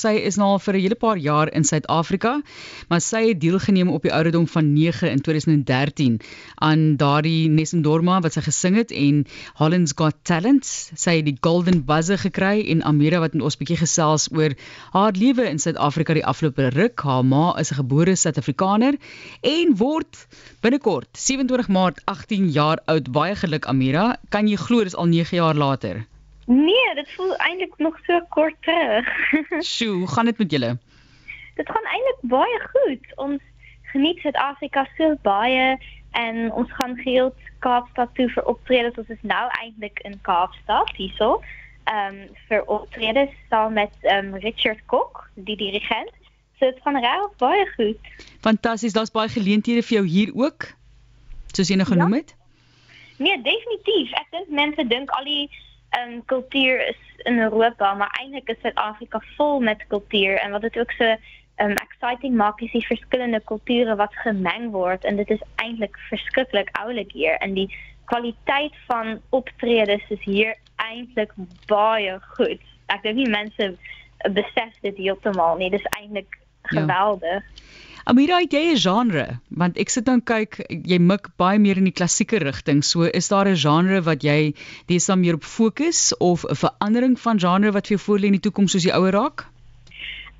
Sy is nou al vir 'n hele paar jaar in Suid-Afrika, maar sy het deelgeneem op die ouderdom van 9 in 2013 aan daardie Nesendorma wat sy gesing het en Holland's Got Talent. Sy het die Golden Buzzer gekry en Amira wat ons bietjie gesels oor haar lewe in Suid-Afrika die afgelope ruk. Haar ma is 'n gebore Suid-Afrikaner en word binnekort 27 Maart 18 jaar oud. Baie geluk Amira. Kan jy glo dis al 9 jaar later? Nee, dit voel eintlik nog so kort terug. Sjoe, hoe gaan dit met julle? Dit gaan eintlik baie goed. Ons geniet Suid-Afrika so baie en ons gaan gereeld Kaapstad toe vir optredes. Ons is nou eintlik in Kaapstad hierso. Ehm um, vir optredes saam met ehm um, Richard Kok, die dirigent. So dit gaan regtig baie goed. Fantasties. Daar's baie geleenthede vir jou hier ook. Soos jy nou genoem ja? het. Nee, definitief. Ek dink mense dink al die Ehm, um, cultuur is in Europa, maar eigenlijk is Zuid-Afrika vol met cultuur. En wat het ook zo um, ehm, exciting maakt, is die verschillende culturen wat gemengd wordt. En dit is eigenlijk verschrikkelijk ouderlijk hier. En die kwaliteit van optredens is hier eindelijk baie goed. Ik denk niet mensen beseffen dit man niet. Het is eigenlijk geweldig. Amira, het jy 'n genre? Want ek sit dan kyk, jy mik baie meer in die klassieke rigting. So is daar 'n genre wat jy dis dan meer op fokus of 'n verandering van genre wat vir jou voorlê in die toekoms soos jy ouer raak?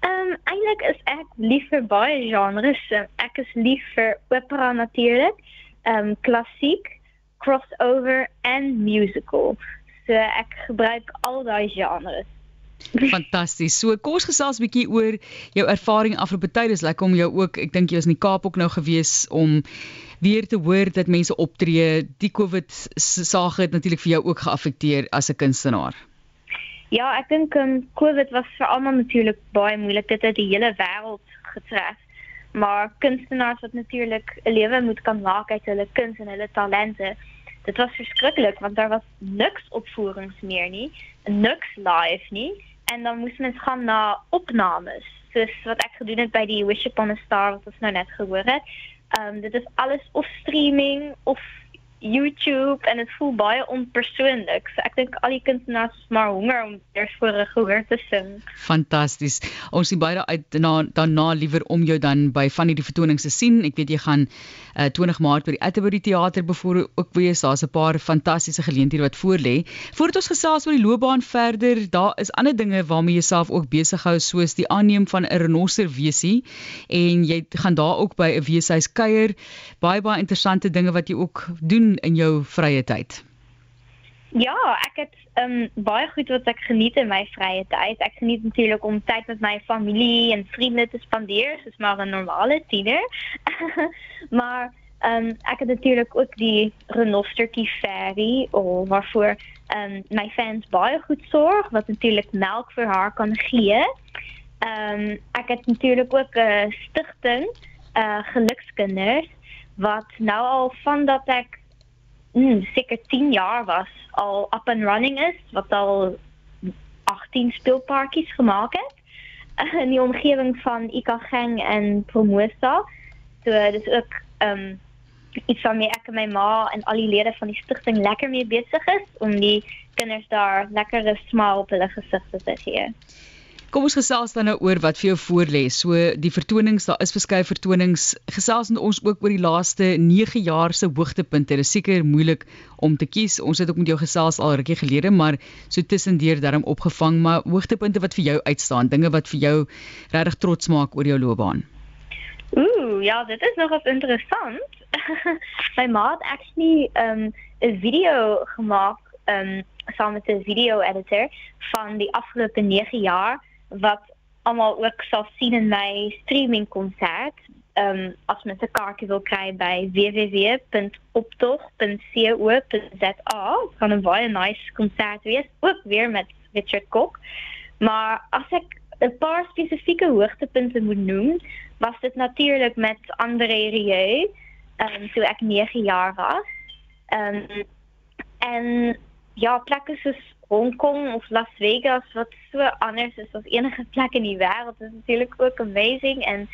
Ehm um, eintlik is ek lief vir baie genres. Ek is lief vir opera natuurlik, ehm um, klassiek, crossover en musical. So ek gebruik al daai genres. Fantasties. So kom ons gesels 'n bietjie oor jou ervaring afgelope tyd. Dis lekker om jou ook, ek dink jy was in die Kaap ook nou gewees om weer te hoor dat mense optree. Die COVID sage het natuurlik vir jou ook geaffekteer as 'n kunstenaar. Ja, ek dink um, COVID was vir almal natuurlik baie moeilik. Dit het die hele wêreld getref. Maar kunstenaars wat natuurlik 'n lewe moet kan maak uit hulle kuns en hulle talente. Dit was verskriklik want daar was niks opvoerings meer nie, niks live nie en dan moes mens gaan na opnames soos wat ek gedoen het by die Wish Upon a Star wat ons nou net gehoor het. Ehm um, dit is alles of streaming of YouTube en dit voel baie onpersoonlik. So ek dink al die kunstenaars maar honger om eers voor 'n gehoor te sing. Fantasties. Ons sien baie uit na daarna liewer om jou dan by van hierdie vertonings te sien. Ek weet jy gaan uh, eh, 20 Maart by die Atterbury Theater bevoor ook wees. Daar's 'n paar fantastiese geleenthede wat voorlê. Voordat ons gesels oor die loopbaan verder, daar is ander dinge waarmee jy self ook besig hou soos die aanneem van 'n renosterwesie en jy gaan daar ook by 'n weeshuis kuier. Baie baie interessante dinge wat jy ook doen in jou vrye tyd? Ja, ek het um baie goed wat ek geniet in my vrye tyd. Ek geniet natuurlik om tyd met my familie en vriende te spandeer, soos maar 'n normale tiener. maar um ek het natuurlik ook die renostertjie ferry of waarvoor um my fans baie goed sorg wat natuurlik melk vir haar kan gee. Um ek het natuurlik ook 'n stigting uh gelukskinders wat nou al van dat ek mm, seker 10 jaar was al up and running is wat al 18 speelparkies gemaak het in die omgewing van Ikageng en Promosa. So dis ook ehm um, iets waarmee ek en my ma en al die lede van die stigting lekker mee besig is om die kinders daar lekkere smile op hulle gesigte te gee. Kom ons gesels dan nou oor wat vir jou voorlê. So die vertonings, daar is verskeie vertonings. Gesels met ons ook oor die laaste 9 jaar se hoogtepunte. Dit is seker moeilik om te kies. Ons het ook met jou gesels al rukkie gelede, maar so tussendeur daarom opgevang, maar hoogtepunte wat vir jou uitstaan, dinge wat vir jou regtig trots maak oor jou loopbaan. Ooh, ja, dit is nogal interessant. My ma het actually um 'n video gemaak um saam met 'n video editor van die afgelope 9 jaar Wat allemaal ook zal zien in mijn streamingconcert. Um, als de kaarten wil krijgen bij www.optocht.co.za. Het kan een baie nice concert zijn. ook weer met Richard Kok. Maar als ik een paar specifieke hoogtepunten moet noemen, was dit natuurlijk met André Rieu, um, toen ik negen jaar was. Um, en ja, plekken zoals Hong Kong of Las Vegas wat so anders is as enige plek in die wêreld is natuurlik ook amazing en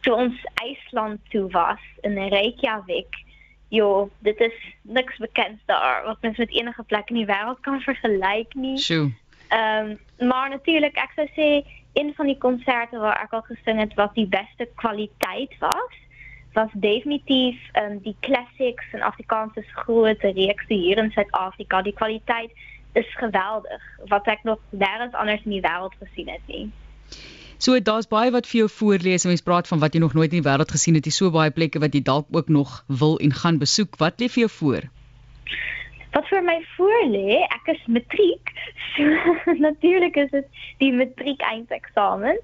toe ons IJsland toe was in Reykjavik jo dit is niks bekend daar wat mens met enige plek in die wêreld kan vergelyk nie. Sjoe. Ehm um, maar natuurlik ek sou sê een van die konserte waar ek al gesing het wat die beste kwaliteit was was definitief um, die classics en Afrikaanse groot reeks hier in Suid-Afrika. Die kwaliteit is geweldig wat ek nog nêrens anders in die wêreld gesien het nie. So daar's baie wat vir jou voorlees en mens praat van wat jy nog nooit in die wêreld gesien het. Jy so baie plekke wat jy dalk ook nog wil en gaan besoek. Wat lê vir jou voor? Wat vir my voor lê, ek is matriek. So natuurlik is dit die matriek eindeksamen.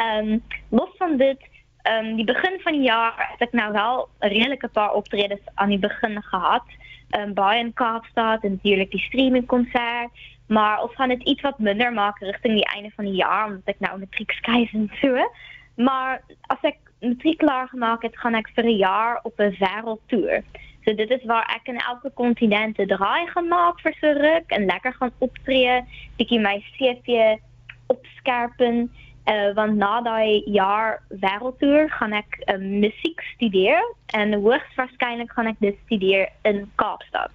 Ehm um, los van dit um, die begin van die jaar het ek nou wel 'n redelike paar optredes aan die begin gehad. Ehm um, baie in Kaapstad en natuurlik die streaming konsert, maar ons gaan dit iets wat minder maak rigting die einde van die jaar omdat ek nou matriek skryf en so. Maar as ek matriek klaar gemaak het, gaan ek vir 'n jaar op 'n wêreldtoer. So dit is waar ek in elke kontinent 'n draai maak vir so ruk en lekker gaan optree, bietjie my CV opskerpen uh, want na dat jaar wereldtour ga ik uh, muziek studeren. En hoogstwaarschijnlijk ga ik dus dit studeren in Kaapstad.